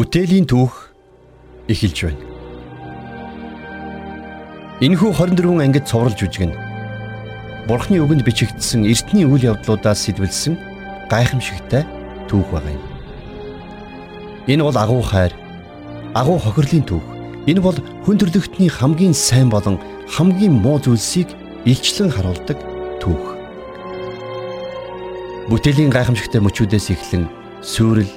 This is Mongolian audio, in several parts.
Бүтээлийн түүх эхэлж байна. Энэхүү 24 ангид цовруулж үжигнэ. Бурхны үгэнд бичигдсэн эртний үйл явдлуудаас сэтвэлсэн гайхамшигтай түүх байгаа юм. Энэ бол агуу хайр, агуу хохирлын түүх. Энэ бол хүн төрлөختний хамгийн сайн болон хамгийн муу зүйлсийг илчлэн харуулдаг түүх. Бүтээлийн гайхамшигтай мөчүүдээс эхлэн сүрэл,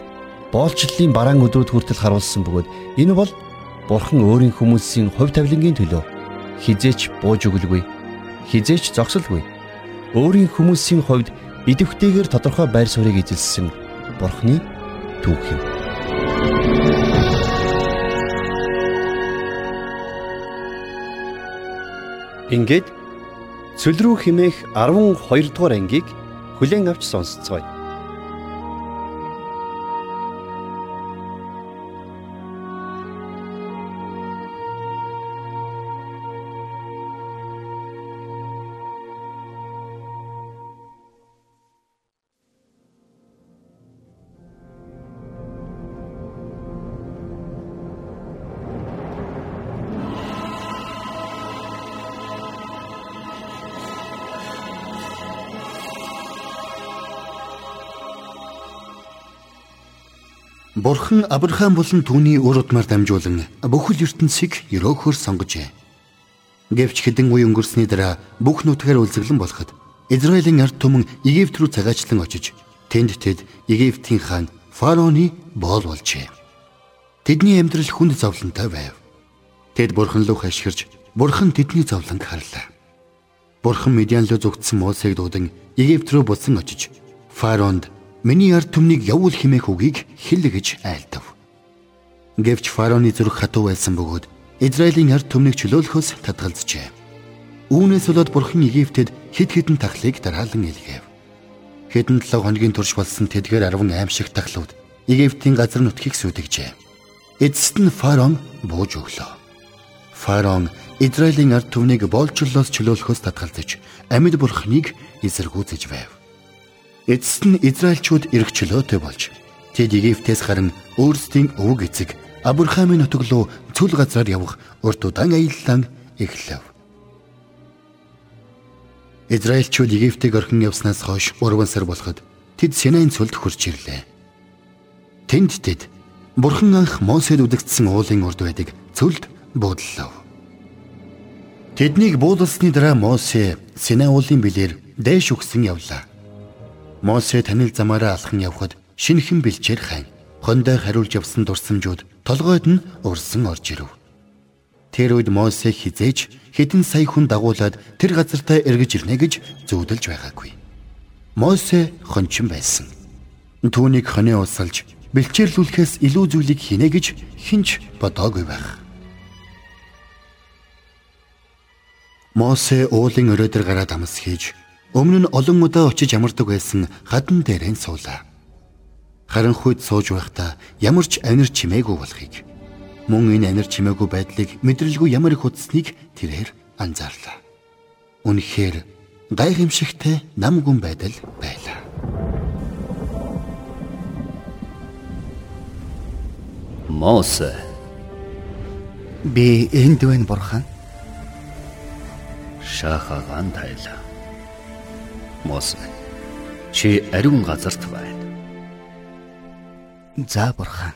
боолчлолын бараан өдрүүд хүртэл харуулсан бөгөөд энэ бол Бурхан өөрийн хүмүүсийн хувь тавилангийн төлөө хизээч бууж өгөлгүй, хизээч зогсолгүй. Өөрийн хүмүүсийн хувьд идэвхтэйгээр тодорхой байр суурийг эзэлсэн Бурханы түүх юм. Ингээд цөл рүү химээх 12 дугаар ангийг хүлээн авч сонсцгоё. Бурхан Авраам болон түүний өр удмаар дамжуулан бүхэл ертөнцийг өрөөхөөр сонгожээ. Гэвч хэдэн үе өнгөрсний дараа бүх нутгаар үлзэглэн болоход Израилийн ард түмэн Египт рүү цагаачлан очиж тэнд тэд Египтийн хаан фараоны боол болжээ. Тэдний амьдрал хүнд зовлонтой байв. Тэд бурхан руу хашгирч бурхан тэдний зовлонг харлаа. Бурхан Медиан руу зүгтсэн Мосег дуудан Египт рүү буцан очиж фараонд Миний ард түмнийг явуул химээх үгийг хэл гэж айлдав. Гэвч фараоны зүрх хатуу байсан бөгөөд Израилийн ард түмнийг чөлөөлөхөөс татгалзжээ. Үүнээс болоод бурхан Египтэд хид хідэн тахлыг дараалан илгээв. Хэдэн 7 хоногийн турш болсон тэдгээр 10 аимшиг тахлууд Египтийн газар нутгийг сүтгэжээ. Эцэст нь фараон бууж өглөө. Фараон Израилийн ард түмнийг боолчлолоос чөлөөлөхөөс татгалзаж амьд бурханыг эсэргүүцэж байв. Эцэст нь Израильчууд эргчлөөтэй болж тэд Египтээс харин өөрсдийн өвөг эцэг Авраамийн нутаг руу цүл газраар явах урд удаан аяллаа эхлэв. Израильчууд Египтийг орхин явснаас хойш 3 сар болоход тэд Синайн цөлд хурж ирлээ. Тэнд тэд Бурхан анх Мосед үдэгдсэн уулын урд байдаг цөлд буудлав. Тэднийг буудалсны дараа Мосе Синай уулын билээр дэш өгсөн явлаа. Мосе танил замаараа алхан явхад шинэхэн бэлчээр хайн. Хондой хариулж явсан дурсамжууд толгойд нь урсан орж ирэв. Тэр үед Мосе хизээж хэдэн сая хүн дагуулад тэр газартаа эргэж ирнэ гэж зөвдөлж байгаагүй. Мосе хончин байсан. Түүнийг хонио усалж бэлчээрлүүлэхээс илүү зүйлийг хийнэ гэж хинч бодоогүй байх. Мосе уулын өрөөдөр гараад амс хийж Өмнө нь олон удаа очиж ямардаг байсан хадан дээрэн суулаа. Харанхуйд сууж байхдаа ямар ч анир чимээгүй болохыг мөн энэ анир чимээгүй байдлыг мэдрэлгүй ямар их утсныг тэрээр анзаарлаа. Үнэхээр гайхамшигтай нам гүн байдал байлаа. Мосе би энд байна бурхан. Шахаган тайлаа. Мосе чи ариун газарт байна. За бурхан.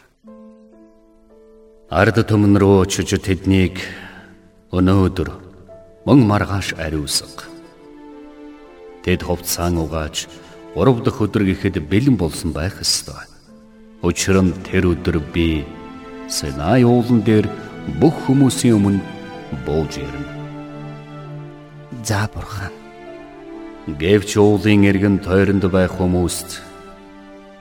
Ард түмэн рүү очиж тэднийг өнөөдөр мөн маргааш ариусга. Тэд хувцаан угааж 3 дахь өдөр гэхэд бэлэн болсон байх ёстой. Учир нь тэр өдөр би Синай уулан дээр бүх хүмүүсийн өмнө бууж ирнэ. За бурхан. Гэвч уулын эргэн тойронд байх хүмүүст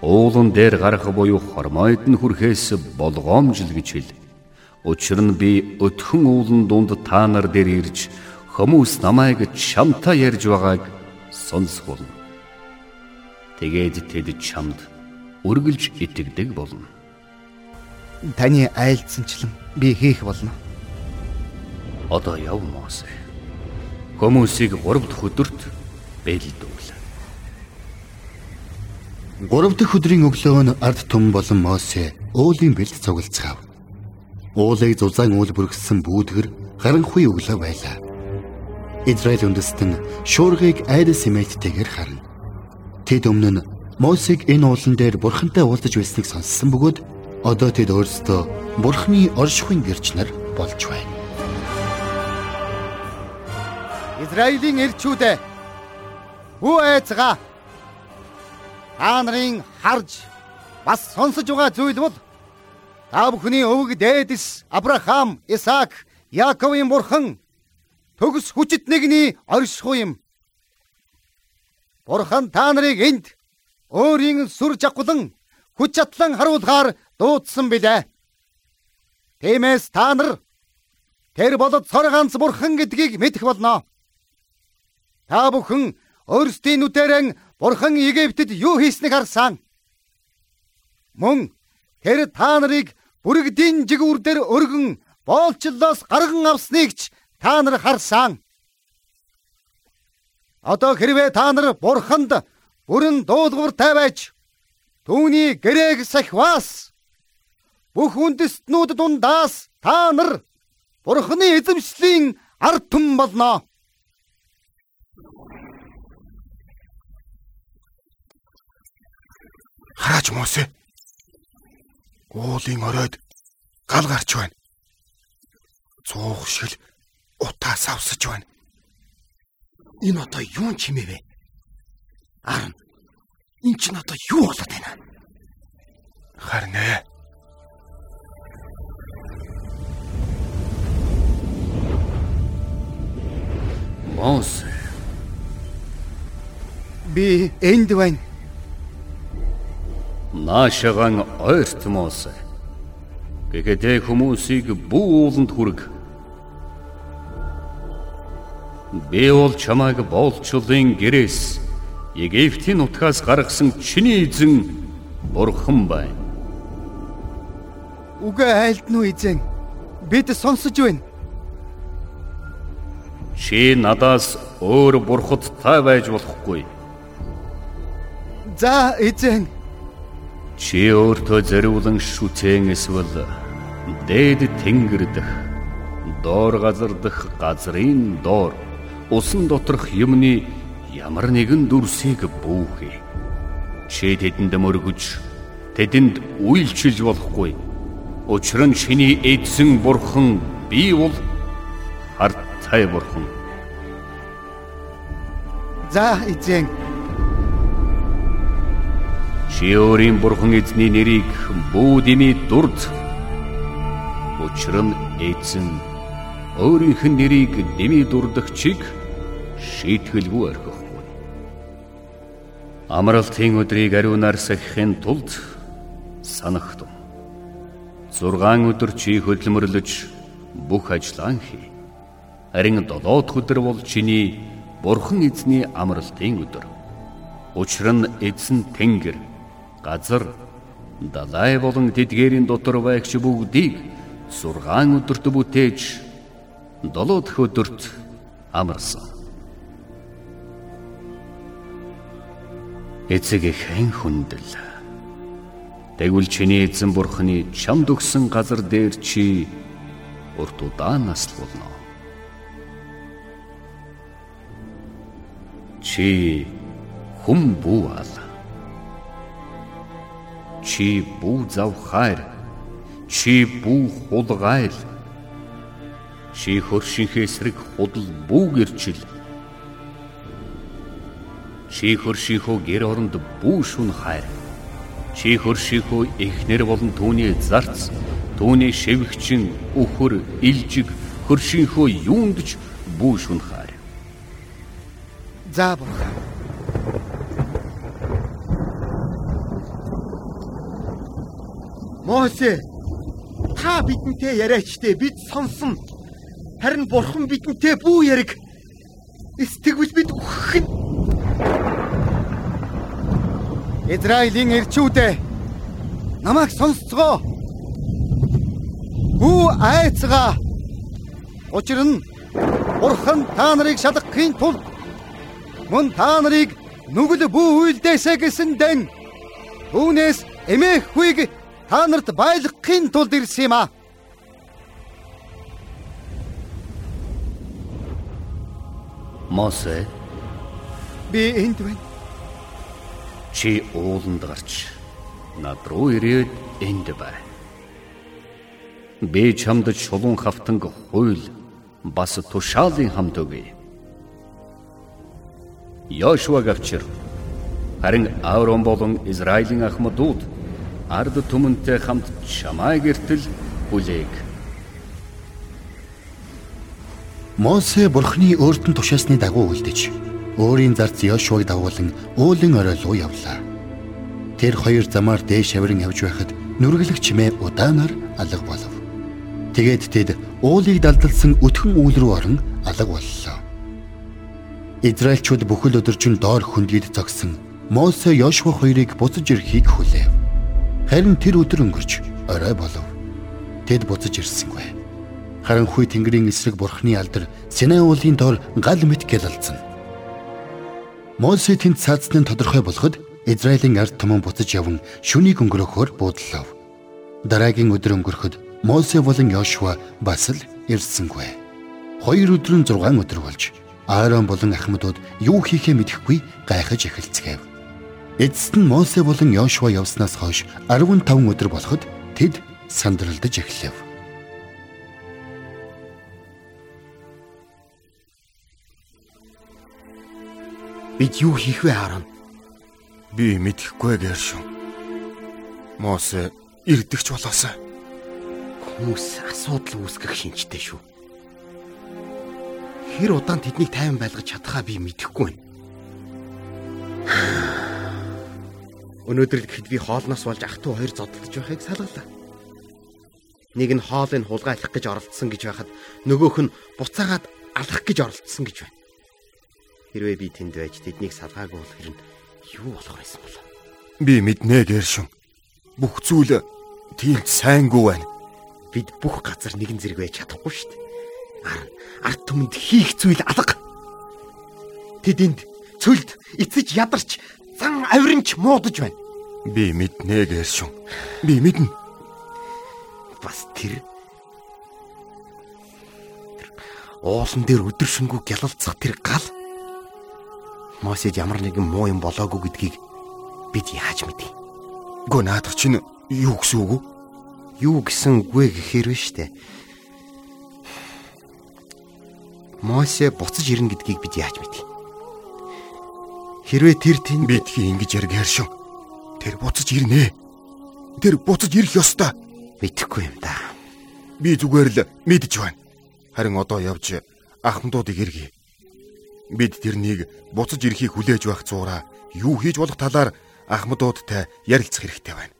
уулан дээр гарах буюу хормойд нь хүрэхээс болгоомжл гэж хэл. Учир нь би өтхөн уулан дунд та нар дээр ирж хүмүүс намайг чамтаа ярьж байгааг сонсгоно. Тэгээд тэд чамд үргэлж итгэдэг болно. Таны айлдсанчлан би хийх болно. Одоо яв Мосе. Хүмүүсийг 3 дахь өдөрт бэлдүүлээ. Гурав дахь өдрийн өглөө нь ард түмэн болон Мосе уулын бэлд цугалцгаав. Уулыг зузаан уул бүргсэн бүүдгэр харанхуй өглөө байлаа. Израиль үндэстэн шуургыг айдас эмээдтэйгээр харна. Тэд өмнө нь Мосег энэ уулан дээр бурхантай уулзаж байсныг сонссон бөгөөд одоо тэд өөрсдөө бурхны оршихуйн гэрч нар болж байна. Израилийн элчүүдээ Хүү айцгаа та нарын харж бас сонсож байгаа зүйл бол та бүхний өвөг дээдэс Авраам, Исаак, Яаковын бурхан төгс хүчит нэгний оршихуй юм. Бурхан та нарыг энд өөрийн сүр жагхулан хүч чадлан харуулгаар дуудсан билээ. Тиймээс та нар тэр болоод цор ганц бурхан гэдгийг мэдэх болно. Та бүхэн өөрсдийн нүдэрэн Бурхан Египтэд юу хийснийг харсан. Мөн тэр та нарыг бүрэгдийн жигүүр дээр өргөн боолчлоос гарган авсныг ч та нар харсан. Одоо хэрвээ та нар Бурханд бүрэн дуулууртай байж түүний гэрээг сахиваас бүх үндэстнүүд дундаас та нар Бурханы эзэмшлийн ард түмэн болно. Хараач Мосе. Уулын оройд гал гарч байна. Цуух шил утаас авсаж байна. Энэ одоо юу чимээ вэ? Арн. Энд чинь одоо юу болоод байна? Харин ээ. Мосе Би энд байна. Наашагаан ойрт Мосе. Гэхэд хүмүүсийг бүү ууланд хүрг. Би бол чамайг боолчлын гэрээс Египтийн нутгаас гаргасан чиний эзэн Бурхан байна. Үгүй айлд нь эзэн. Бид сонсож байна. Чи надаас өөр бурхад тай байж болохгүй. За эзэн. Чи өөртөө зориулан шүтэн эсвэл дээд тэнгэр дэх доор газар дэх газрын доор усан доторх юмны ямар нэгэн дүрсийг бүүхээ. Чи тэдэнд мөргөж тэдэнд үйлчилж болохгүй. Учир нь чиний эзэн бурхан би бол хартай бурхан. За эзэн. Чи өөрийн бурхан эзний нэрийг бүү дими дурд. Учир нь эзэн өөрийнх нь нэрийг дими дурдагчийг шийтгэлгүй орхихгүй. Амралтын өдрийг ариунаар сахихын тулд санахтун. 6 өдөр чи хөдөлмөрлөж бүх ажлаа хий. Харин 7 дахь өдөр бол чиний бурхан эзний амралтын өдөр. Учир нь эзэн тэнгэр газар далай болон тэдгээрийн дотор байгч бүгдийг 6 өдөрт бүтээж 7 дахь өдөрт амарсан. Эцэг ихэн хүндэл. Тэгвэл чиний эзэн бурхны чамд өгсөн газар дээр чи урт удаан наслуулно. Чи хүм бүү аль чи бүү зав хайр чи бүү хулгайл чи хөршинхээ эсрэг худал бүү гэрчил. Чи хөршийнхөө гэр оронд бүү шүн хайр. Чи хөршийнхөө эхнэр болон түүний зарц түүний шивгчин өхөр илжиг хөршийнхөө юундч бүү шүн хайр. За бурхан. Мосе та бидэнтэй яриачтэй бид сонсон. Харин бурхан бидэнтэй бүү яриг. Сэтгэвч бид үхэх. Израилийн эрчүүдээ намайг сонсцгоо. Хүү айцгаа. Учир нь Бурхан та нарыг шалгахын тулд мөн та нарыг нүгэл бүү үйлдээсэ гэсэн дэн түүнээс эмээх хүийг та нарт байлгахын тулд ирсэн юм аа. Мосе Би энд байна. чи ууланд гарч над руу ирээд энд бай. Би чамд чулуун хавтанг хуйл бас тушаалын хамт өгье. Йошуаг авчир. Харин Аврон болон Израилийн ахмадууд ард түмэнтэй хамт чамаа гертэл бүлээг. Мосе бурхны өөртөн тушаасны дагуу үлдэж өөрийн зарц Йошуаг дагуулan уулын орой руу явлаа. Тэр хоёр замаар дээш авиран явж байхад нүргэлэг чимээ удаанаар алга болов. Тэгээд тэд уулыг далдалсан өтгөн үйл рүү орон алга боллоо. Израильчууд бүхэл өдөржин доор хүндийд зогсон Мосе Йошуа хоёрыг буцаж ирэхийг хүлээв. Харин тэр өдөр өнгөрч орой болов. Тэд буцаж ирсэнгүй. Харанхуй Тэнгэрийн эсрэг бурхны алдар Синай уулын доор гал мэт гялалцсан. Мосе тэнд цаацны тодорхой болоход Израилийн ард түмэн буцаж яван шүнийг өнгөрөхөөр буудлав. Дараагийн өдөр өнгөрөхөд Мосе болон Йошуа бас л ирсэнгүй. Хоёр өдрөн 6 өдөр болж Аарон болон ахмадууд юу хийхээ мэдэхгүй гайхаж эхэлцгээв. Эцэст нь Мосе болон Йошуа явснаас хойш 15 өдөр болоход тэд сандралдаж эхлэв. Бид юу хийх вэ Аарон? Би мэдэхгүй гэршүн. Мосе ирдэгч болоосаа. Хүмүүс асуудал үүсгэх шинжтэй шүү. Хэр удаан тэднийг тайван байлгаж чадхаа би мэдэхгүй байна. Өнөөдөр л гэхэд би хоолноос болж ах トゥ хоёр зодтолж байхыг салгалаа. Нэг нь хоолыг хулгайлах гэж оролдсон гэж байхад нөгөөх нь буцаагаад алах гэж оролдсон гэж байна. Хэрвээ би тэнд байж тэднийг салгаагүй бол хэрэг юу болох байсан бол? Би мэднэ гэршүн. Бүх зүйл тийм сайнгүй байна. Бид бүх газар нэгэн зэрэг байж чадахгүй шүү дээ. Ар арт түмэнд хийх зүйл алга. Тэдэнд цөлд эцэж ядарч зан авиринч муудаж байна. Би мэднэ гэршүн. Би мэднэ. Бас тэр уулан дээр өдөр шөнөгүй гялалцах тэр гал Мосед ямар нэгэн муу юм болоогүй гэдгийг бид яаж мэдье? Гү наадах чинь юу гэсэн үг вэ? Юу гэсэнгүй гэхээр вэ штэ. Мосе буцаж ирнэ гэдгийг бид яаж мэдье? Хэрвээ тэр тэнд Бидхи ингэж яргааршин. Тэр буцаж ирнэ. Тэр буцаж ирэх ёстой. мэдэхгүй юм да. Би зүгээр л мэдж байна. Харин одоо явж ахмадуудыг иргэе. Бид тэрнийг буцаж ирэхийг хүлээж байх зуураа юу хийж болох талаар ахмадуудтай ярилцах хэрэгтэй байна.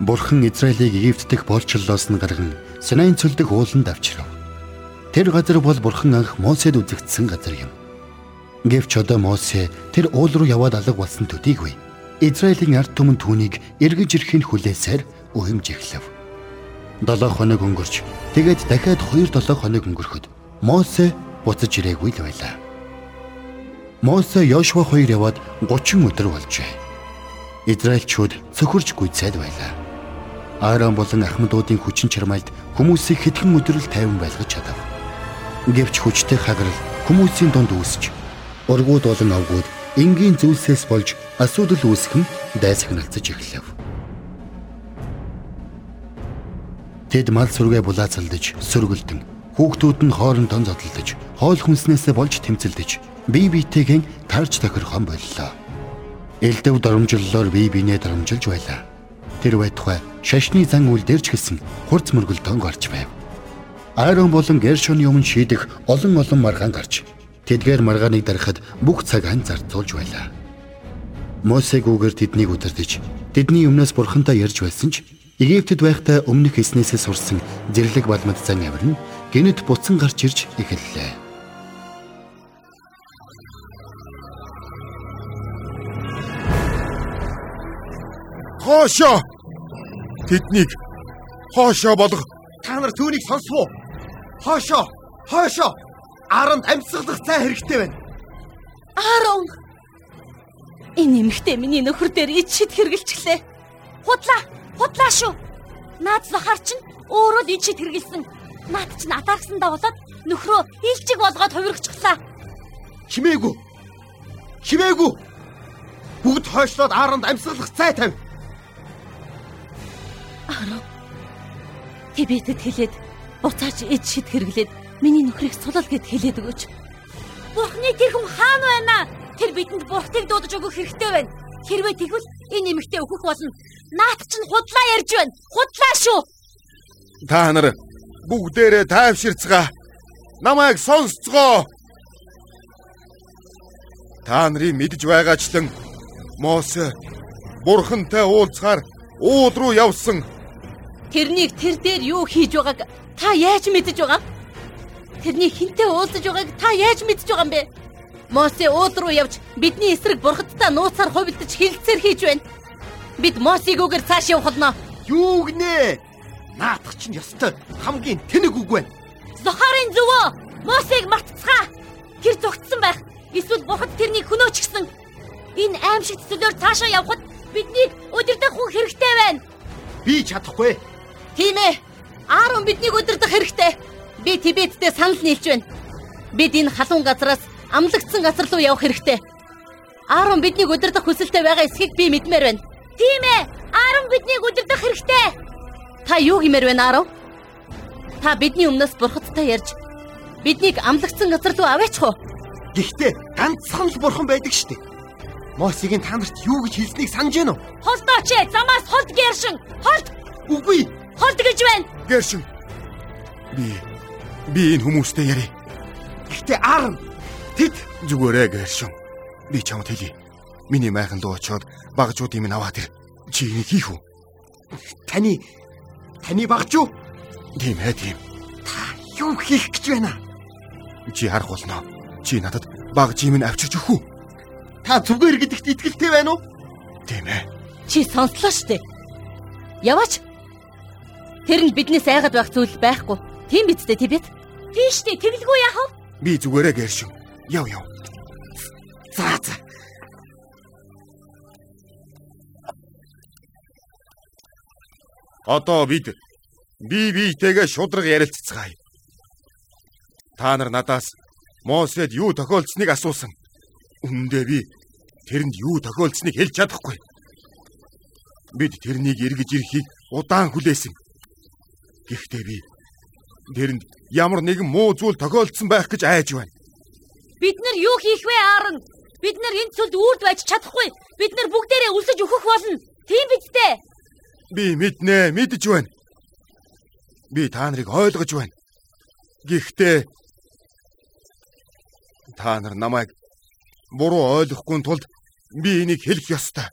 Бурхан Израилийг Египт дэх болчлолоос нь гарган Синайн цөл дэх ууланд авчирав. Тэр газар бол Бурхан анх Мосед үзэгдсэн газар юм. Гэвч одоо Мосе тэр уул руу яваад алга болсон төдийгүй Израилийн ард түмэн түүнийг эргэж ирэхин хүлээсээр ухимж эхлэв. 7 хоног өнгөрч тэгээд дахиад 2-7 хоног өнгөрөхөд Мосе буцаж ирээгүй л байлаа. Мосе Йошуа хоёр яваад 30 өдөр болжээ. Израильчууд цөхөрж гүйцээд байлаа. Аарон болон ахмадуудын хүчин чармайлт хүмүүсийг хэдхэн өдөр л тайван байлгаж чадав. Гэвч хүчтэй хагарал хүмүүсийн донд үүсч ургууд болон авгууд энгийн зүйлсээс болж асуудал үүсэх нь дайсагналцаж эхлэв. Тэд мал сүргээ булаацалдаж, сөргөлдөн, хүүхдүүд нь хоорондоо зодтолдож, хоол хүнснээсээ болж тэмцэлдэж, бие биетэйгэн тарж тохирхон боллоо. Элдэв доромжлолоор бие биенээ доромжилж байлаа. Тэр байтугай шашны зан үйл дэрч гисэн хурц мөргөлдөөн гарч байв. Аарон болон Гершоны өмнө шийдэх олон олон маргаан гарч тэдгээр маргааныг дарахад бүх цаг хан зарцуулж байлаа. Мосегүүгээр тэднийг удирдах, тэдний өмнөөс бурхантай ярьж байсан ч Египтэд байхдаа өмнөх эснээсээ сурсан зэрлэг балмад зан авир нь гинэт буцан гарч ирж эхэллээ. Хоошоо. Тэднийг хоошоо болго. Та нар түүнийг сонсвоо. Хоошоо, хоошоо. Ааранд амьсгалах цай хэрэгтэй байна. Аарон Энэ эмэгтэй миний нөхөр дээр ид шид хэргэлчлээ. Худлаа, худлаа шүү. Наад зохар чинь өөрөө л ид шид хэргэлсэн. Наад чинь атаархсандаа болоод нөхрөө илчиг болгоод хувирчихлаа. Химээгүй. Химээгүй. Бүгд хойшлоод ааранд амьсгалах цай тавь. Арав. Тэбэтэд хэлээд буцааж ид шид хэрглээд миний нөхрийг сулал гэд хэлээд өгөөч. Бурхны тэрхэм хаана байна? Тэр бидэнд бурхтыг дуудаж өгөх хэрэгтэй байна. Хэрвээ тэгвэл энэ эмэгтэй өөхөх болно. Наат чинь худлаа ярьж байна. Худлаа шүү. Та нар бүгдээрээ тайвширцгаа. Намайг сонсцгоо. Та нарын мэдж байгаачлан Мосе бурхантай уулзахаар уул руу явсан. Тэрнийг тэр дээр юу хийж байгааг та яаж мэдэж байгаа? Тэрний хинтээ уулзаж байгааг та яаж мэдж байгаа юм бэ? Мосе уул руу явж бидний эсрэг бурхадтай нууцаар хувилдаж хилцээр хийж байна. Бид Мосийг үгээр цааш явах болно. Юу гинэ? Наадах чинь ёстой хамгийн тэнэг үг байна. Зохарын зөвөө Мосийг мартцгаа. Тэр зүгтсэн байх. Эсвэл бурхад тэрнийг хөнөөчихсөн. Энэ аимшиг төсөлөөр цаашаа явхад биднийг өдөрдох хүн хэрэгтэй байна. Би чадахгүй. Тийм ээ. Аарон биднийг өдөрдох хэрэгтэй. Би Тибеттэй санал нийлж байна. Бид энэ халуун газраас амлагдсан газар руу явах хэрэгтэй. Аарон биднийг өдөрдох хүсэлтэй байгаа эсхийг би мэдмээр байна. Тийм ээ. Аарон биднийг өдөрдох хэрэгтэй. Та юу гэмээр байна Аарон? Та бидний өмнөөс бурхадтай ярьж биднийг амлагдсан газар руу аваачих уу? Гэхдээ ганцхан л бурхан байдаг штеп. Мосигийн та нарт юу гэж хэлснийг санаж байна уу? Холдооч ээ. Замаас холд гэршин. Холд. Үгүй. Холд гэж байна. Гэршин. Би би энэ хүмүүстэй ярив. Гэхдээ Аарон тэд Зүгээрээ гэршин. Би чамд хэлье. Миний майхан дуу очоод багжуудын минь аваад ир. Чи энийг хийх үү? таны таны багч юу? Тийм ээ тийм. Та юу хийх гэж байна? Чи харах болно. Чи надад багжийн минь авчирч өгөх үү? Та зүгээр гэдэгт итгэлтэй байна уу? Тийм ээ. Чи сонслоо штэ. Яваач. Тэр нь биднээс айгаад байх зүйл байхгүй. Тийм биз дээ, Тибет? Тийш дээ, тэгэлгүй яах вэ? Би зүгээрээ гэршин. Яв яв. За за. Одоо бид бие биетэйгээ шудраг ярилццгаая. Та нар надаас Мосед юу тохиолдсныг асуусан. Үндэ би тэрэнд юу тохиолдсныг хэлж чадахгүй. Бид тэрнийг эргэж ирэхийг удаан хүлээсэн. Гэхдээ би тэрэнд ямар нэгэн муу зүйл тохиолдсон байх гэж айж байна. Бид нар юу хийх вэ, Аарон? Бид нар энэ цөлд үрд байж чадахгүй. Бид нар бүгдээрээ өлсөж өөхөх болно. Тийм биз дээ? Би мэднэ, мэдж байна. Би та нарыг ойлгож байна. Гэхдээ та нар намайг буруу ойлгохгүй тулд би энийг хэлэх ёстой.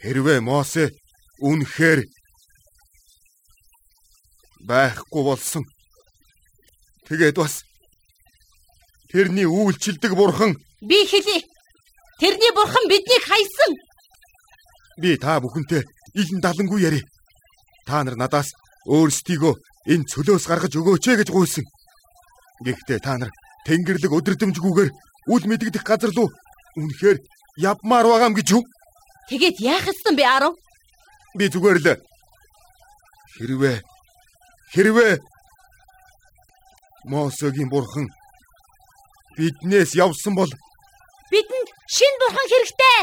Хэрвээ Мосе үнэхээр байхгүй болсон. Тэгээд бас тэрний үйлчилдэг бурхан Би хэлье. Тэрний бурхан биднийг хайсан. би та бүхэнтэй илэн далангүй яри. Та нар надаас өөрсдийгөө энэ цөлөөс гаргаж өгөөч ээ гэж гуйсан. Гэхдээ та нар Тэнгэрлэг өдрөдөмжгүйгээр үл мэдэгдэх газар руу үнэхээр явмаар байгаа юм гэж юу? Тэгээд яах ёстой бэ, Аарон? Би зүгээр л хэрвээ хэрвээ Мосегийн бурхан биднээс явсан бол Бидэнд шин бурхан хэрэгтэй.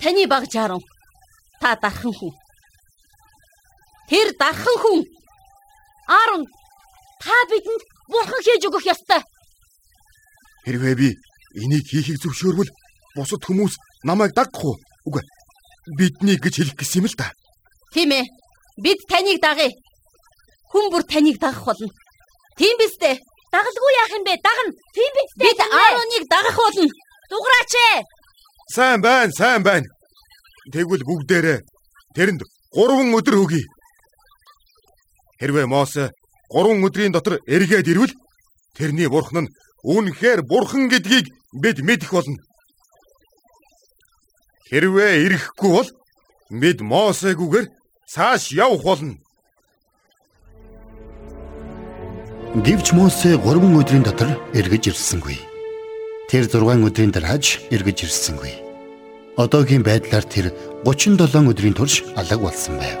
Таны багж Аарон. Та дархан хүн. Тэр дархан хүн. Аарон, та бидэнд бурхан хийж өгөх ёстой. хэрвээ би энийг хийхийг зөвшөөрвөл бусад хүмүүс намайг дагах уу? Үгүй. Бидний гэж хэлэх гэсэн юм л да. Тийм ээ. Бид таныг дагъя. Хүн бүр таныг дагах болно. Тийм биз дээ. Дагалгүй яах юм бэ? Дагна. Тийм биз дээ. Бид Аароныг дагах болно. Дуграач ээ. Сайн байна, сайн байна. Тэгвэл бүгдээрээ тэрэнд 3 өдөр өгье. Хэрвээ Мосе 3 өдрийн дотор эргээд ирвэл тэрний бурхан нь үнэхээр бурхан гэдгийг бид мэдэх болно. Хэрвээ ирэхгүй бол бид Мосегүйгээр цааш явах болно. Гэвч Мосе 3 өдрийн дотор эргэж ирсэнгүй. Тэр 6 өдрийн дарааж эргэж ирсэнгүй. Одоогийн байдлаар тэр 37 өдрийн турш алаг болсон байв.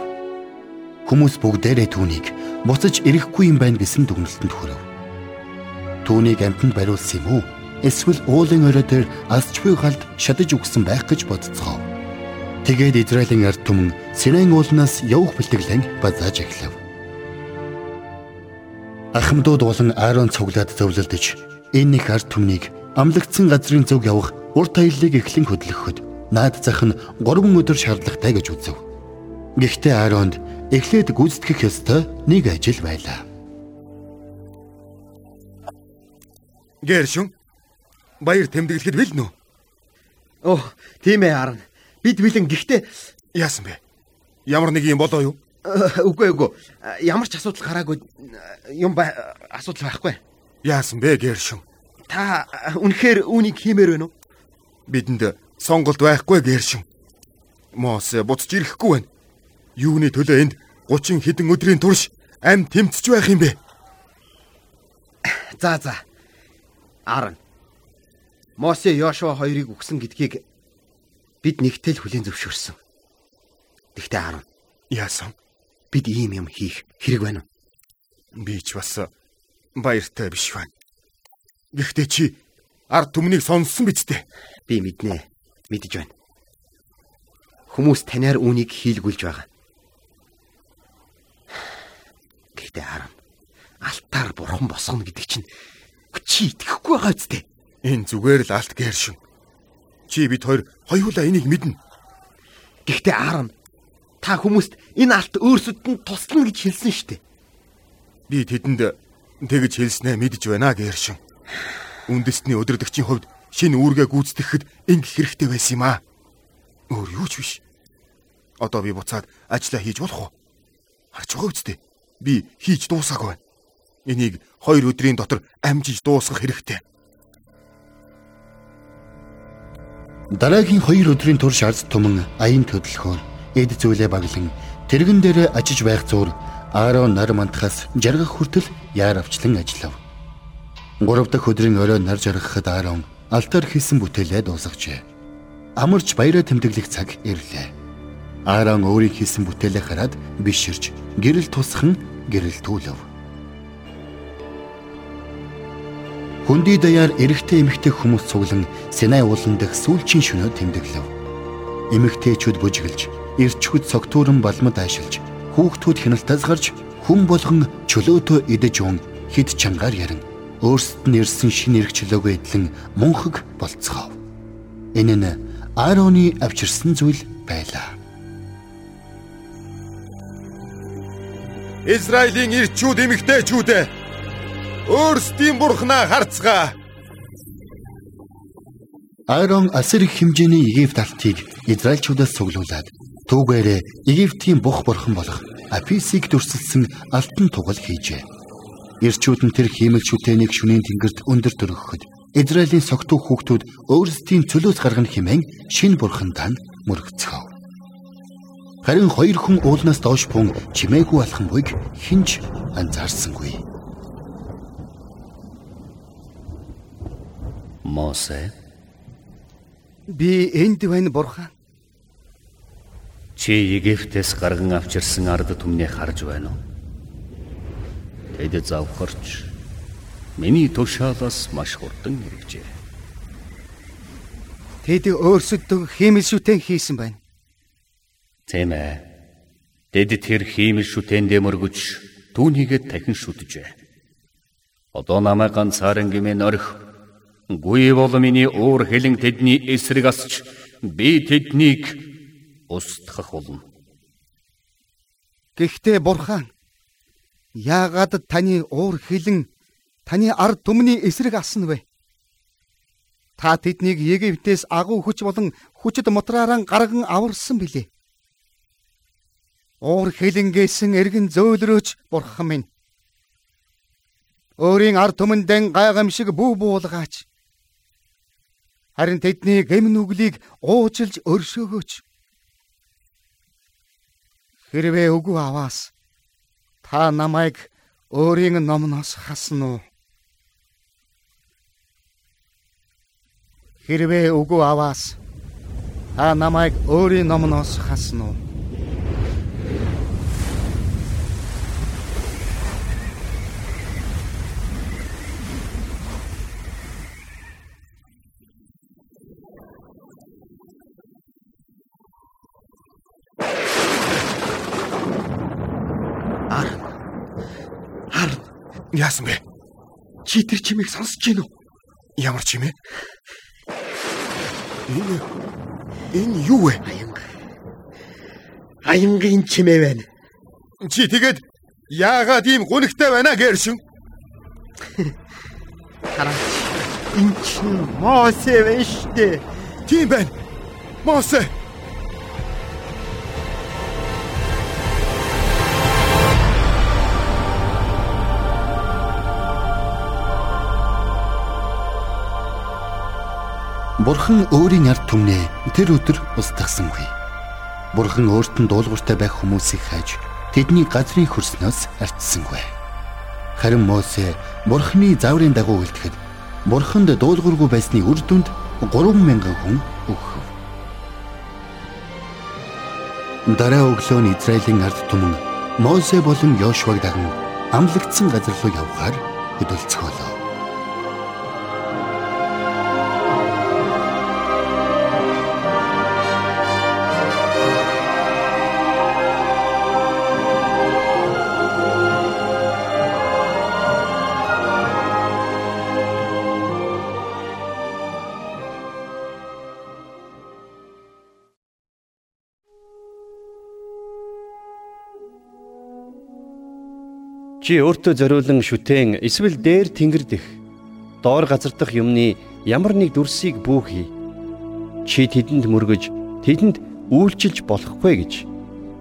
Хүмүүс бүгдээрээ түүнийг буцаж ирэхгүй юм байна гэсэн дүгнэлтэнд хүрэв. Түүнийг амтнд бариулсан юм уу? Эсвэл уулын орой дээр асч буй галд шатаж өгсөн байх гэж бодцгоо. Тэгээд Израилийн ард түмэн Синайн уулнаас явах бэлтгэлэн базааж эхлэв. Ахмадууд болон Аарон цуглаад зөвлөлдөж энэ их ард түмнийг амлагдсан газрын зөв явах урт аяллыг эхлэн хөдлөхөд наад зах нь 3 өдөр шаардлагатай гэж үзв. Гэхдээ Ааронд эхлээд гүйцэтгэх ёстой нэг ажил байлаа. Гэршүн баяр тэмдэглэхэд бэлнэ үү? Оо, тийм ээ Аарон. Бид бэлэн гэхдээ Яасан бэ? Ямар нэг юм болоо юу? Э, үгүй үгүй. Ямар ч асуудал гараагүй юм ба асуудал байхгүй. Яасан бэ Гэршүн? Та э, үнэхээр үүнийг хиймээр байна уу? Бидэнд сонголт байхгүй Гэршүн. Моос буцаж ирэхгүй байна. Юуны төлөө энд 30 хэдэн өдрийн турш ам тэмцэж байх юм бэ? За за. Аарон. Мосе Йошуа хоёрыг үгсэн гэдгийг бид нэгтэл хүлээн зөвшөөрсөн. Тэгтээ Аарон, Яасан? Бид ийм юм хийх хэрэг байна уу? Би ч бас баяртай биш байна. Гэхдээ чи ард түмнийг сонссон биз дээ. Би мэднэ. Мэдэж байна. Хүмүүс таниар үүнийг хийлгүүлж байгаа. Гэхдээ Аарон, алтаар бурхан босгоно гэдэг чинь чи итгэхгүй байгаа үстэй. Энэ зүгээр л алт гэршин. Чи бид хоёр хоёулаа энийг мэднэ. Гэхдээ Аарон, та хүмүүст энэ алт өөрсөд нь туслана гэж хэлсэн шүү дээ. Би тэдэнд тэгж хэлснээ мэдж байна гэршин. Үндэсний өдөрдөгчийн хувьд шинэ үүргээ гүйцэтгэхэд ингэх хэрэгтэй байсан юм аа. Өөр юу ч биш. Одоо би буцаад ажиллаа хийж болох уу? Харж байгаа үстэй. Би хийж дуусаагүй байна. Энийг хоёр өдрийн дотор амжиж дуусгах хэрэгтэй. Дараагийн 2 өдрийн турш ард түмэн аян төдөлхөөр эд зүйлээ баглан тэрэгэн дээр ажиж байх зур Аарон нар мантахаас жаргах хүртэл яар авчлан ажиллав. 3 дахь өдрийн орой нар жаргахад Аарон алтар хийсэн бүтээлээ дуусгажээ. Амарч баяраа тэмдэглэх цаг ирлээ. Аарон өөрийн хийсэн бүтээлээ хараад биширч гэрэл тусхан гэрэл түлэв. Хүндий даяар эрэгтэй эмэгтэй хүмүүс цуглан Синай уулан дэх сүүлчийн шөнөө тэмдэглэв. Эмэгтэйчүүд бүжгэлж, эрчхүд цогтууран балмад аашилж, хүүхдүүд хяналтаас гарч хүн болгон чөлөөтөө идэж уун хид чангаар ярин өөрсдөд нь ирсэн шин эрх чөлөөгөө эдлэн мунхаг болцгоо. Энэ нь Аароны авчирсан зүйл байлаа. Израилийн ирчүүд эмэгтэйчүүдээ өөрсдийн бурхнаа харцгаа. Аарон асар их хэмжээний Египт алтыг Израильчуудаас цуглуулад түүгээрээ Египтийн бух бурхан болох Аписыг дүрсэлсэн алтан тугал хийжээ. Ирчүүд нь тэр хиймэл шүтэнийг шүнийн тэнгэрт өндөр төрөхөд Израилийн согтуу хүүхдүүд өөрсдийн цөлөөс гаргана хэмээн шин бурхандаа мөрөгцгөө. Харин хоёр хүн уулнаас доош бун чимээгүй алхан буйг хинж анзаарсангүй. Мосе Би энд байна бурхан. Чи Египтээс гарган авчирсан ард түмнийг харж байна уу? Тэд завхарч миний тушаалаас маш хурдан хэрэгжээ. Тэд өөрсөдөө хиймэл шүтэн хийсэн байна. Тийм ээ. Тэд тэр хиймэл шүтэндээ мөргөж түүнийгээ дахин шүтжээ. Одоо намайг ганцааран гимэн орхи. Гүй бол миний уур хилэн тэдний эсрэг асч би тэднийг устгах болно. Гэхдээ бурхан яагаад таны уур хилэн таны ард түмний эсрэг асна вэ? Та тэднийг Египтээс агуу хүч болон хүчит мотраараа гарган аварсан билээ. Уур хилэнгээс эргэн зөөлрөөч бурхан минь. Өөрийн ард түмэндэн гайхамшиг бүү буулгаач. Харин тэдний гэм нүглийг уужилж өршөөгөөч. Хэрвээ үгүй аваас та намайг өөрийн номноос хасна уу? Хэрвээ үгүй аваас та намайг өөрийн номноос хасна Яасан бэ? Чи тэр чимээг сонсож гин үү? Ямар чимээ? Энэ энэ юу вэ? Аянга. Аянгийн чимээ байна. Чи тэгээд яагаад ийм гунигтай байна гэршин? Хараач. Энэ чинь Мосе байна штэ. Тийм байна. Мосе. Бурхан өөрийн ард түмнээ тэр өдөр устгасангүй. Бурхан өөрт нь дуулууртай байх хүмүүсийг хайж тэдний газрын хөрснөөс арчсангүй. Харин Мосе Бурханы заврын дагуу үлдэхэд Бурханд дуулуургүй байсны үр дүнд 3000 хүн өгөв. Дараа өглөө нь Израилийн ард түмэн Мосе болон Йошуаг даган амлагдсан газар руу явхаар хөдөлцөөлөө. Чи өөртөө зориулан шүтэн эсвэл дээр тэнгэр дэх доор газар дах юмны ямар нэг дүрсийг бүүхий. Чи тэдэнд мөргөж тэдэнд үйлчилж болохгүй гэж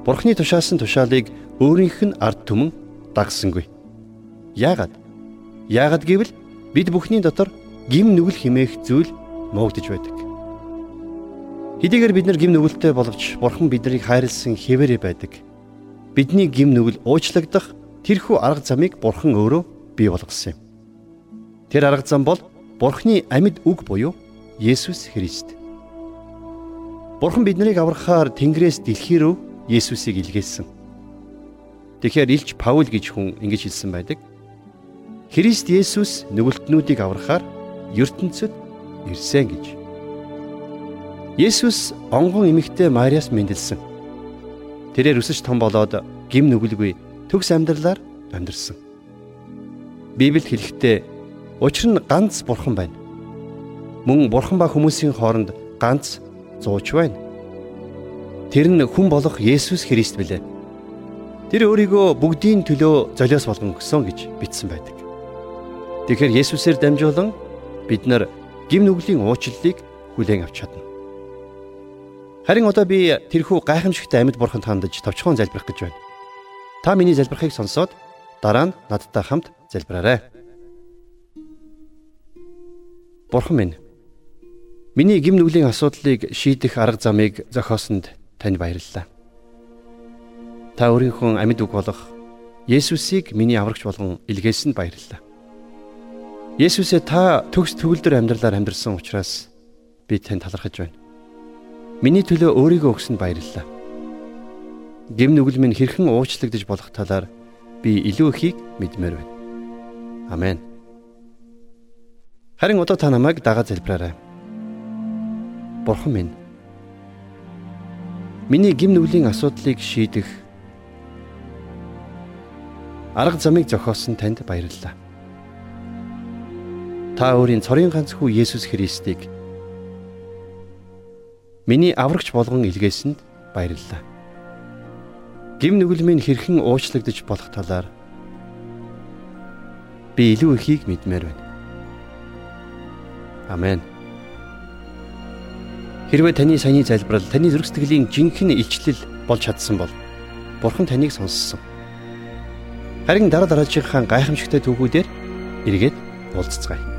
Бурхны тушаасан тушаалыг өөрийнх нь ард түмэн дагсангүй. Яагаад? Яагаад гэвэл бид бүхний дотор гим нүгэл химээх зүйл муугдж байдаг. Хэдийгээр бид нар гим нүгэлтэй боловч Бурхан биднийг хайрлсан хэвээрээ байдаг. Бидний гим нүгэл уучлагдах тэрхүү арга замыг Бурхан өөрөө бий болгосон юм. Тэр арга зам бол Бурханы амьд үг буюу Есүс Христ. Бурхан биднийг аврахаар Тэнгэрээс дэлхий рүү Есүсийг илгээсэн. Тэгэхээр Илч Паул гэж хүн ингэж хэлсэн байдаг. Христ Есүс нүгэлтнүүдийг аврахаар ертөнцид ирсэн гэж. Есүс онгон эмэгтэй Мариас мэндэлсэн. Тэрээр өсөж том болоод гим нүгэлгүй төгс амьдралаар амьдарсан. Библиэд хэлэхдээ учир нь ганц бурхан байна. Мөн бурхан ба хүмүүсийн хооронд ганц зууч байна. Тэр нь хүн болох Есүс Христ билээ. Тэр өөрийгөө бүгдийн төлөө золиос болгон өгсөн гэж бичсэн байдаг. Тэгэхээр Есүсээр дамжуулан бид нар гим нүглийн уучлалыг хүлээн авч чадна. Харин одоо би тэрхүү гайхамшигтай амьд бурханд хандаж товчхон залбирах гэж байна. Та миний залбирахыг сонсоод дараа нь надтай хамт залбираарай. Бурхан минь Миний гим нүглийн асуудлыг шийдэх арга замыг зохиосонд танд баярлалаа. Та өөрийнхөө амьд үг болох Есүсийг миний аврагч болгон илгээсэнд баярлалаа. Есүсээ та төгс төгөлдөр амьдралаар амьдарсан учраас би танд талархаж байна. Миний төлөө өөрийгөө өгсөнд баярлалаа гим нүгэл минь хэрхэн уучлагдж болох талаар би илүү ихийг мэдмээр байна. Амен. Харин одоо та намайг дагаад залбираарай. Бурхан минь Миний гим нүглийн асуудлыг шийдэх арга замыг зохиосон танд баярлалаа. Та өөрийн цорын ганц хүү Есүс Христийг миний аврагч болгон илгээсэнд баярлалаа гим нүгэл минь хэрхэн уучлагдж болох талаар би илүү ихийг мэдмээр байна. Амен. Хэрвээ таны саяны залбирал таны зүрх сэтгэлийн жинхэнэ илчлэл болж чадсан бол Бурхан таныг сонссон. Харин дараа дараачихан гайхамшигтай түүхүүдээр эргээд уулзцгаая.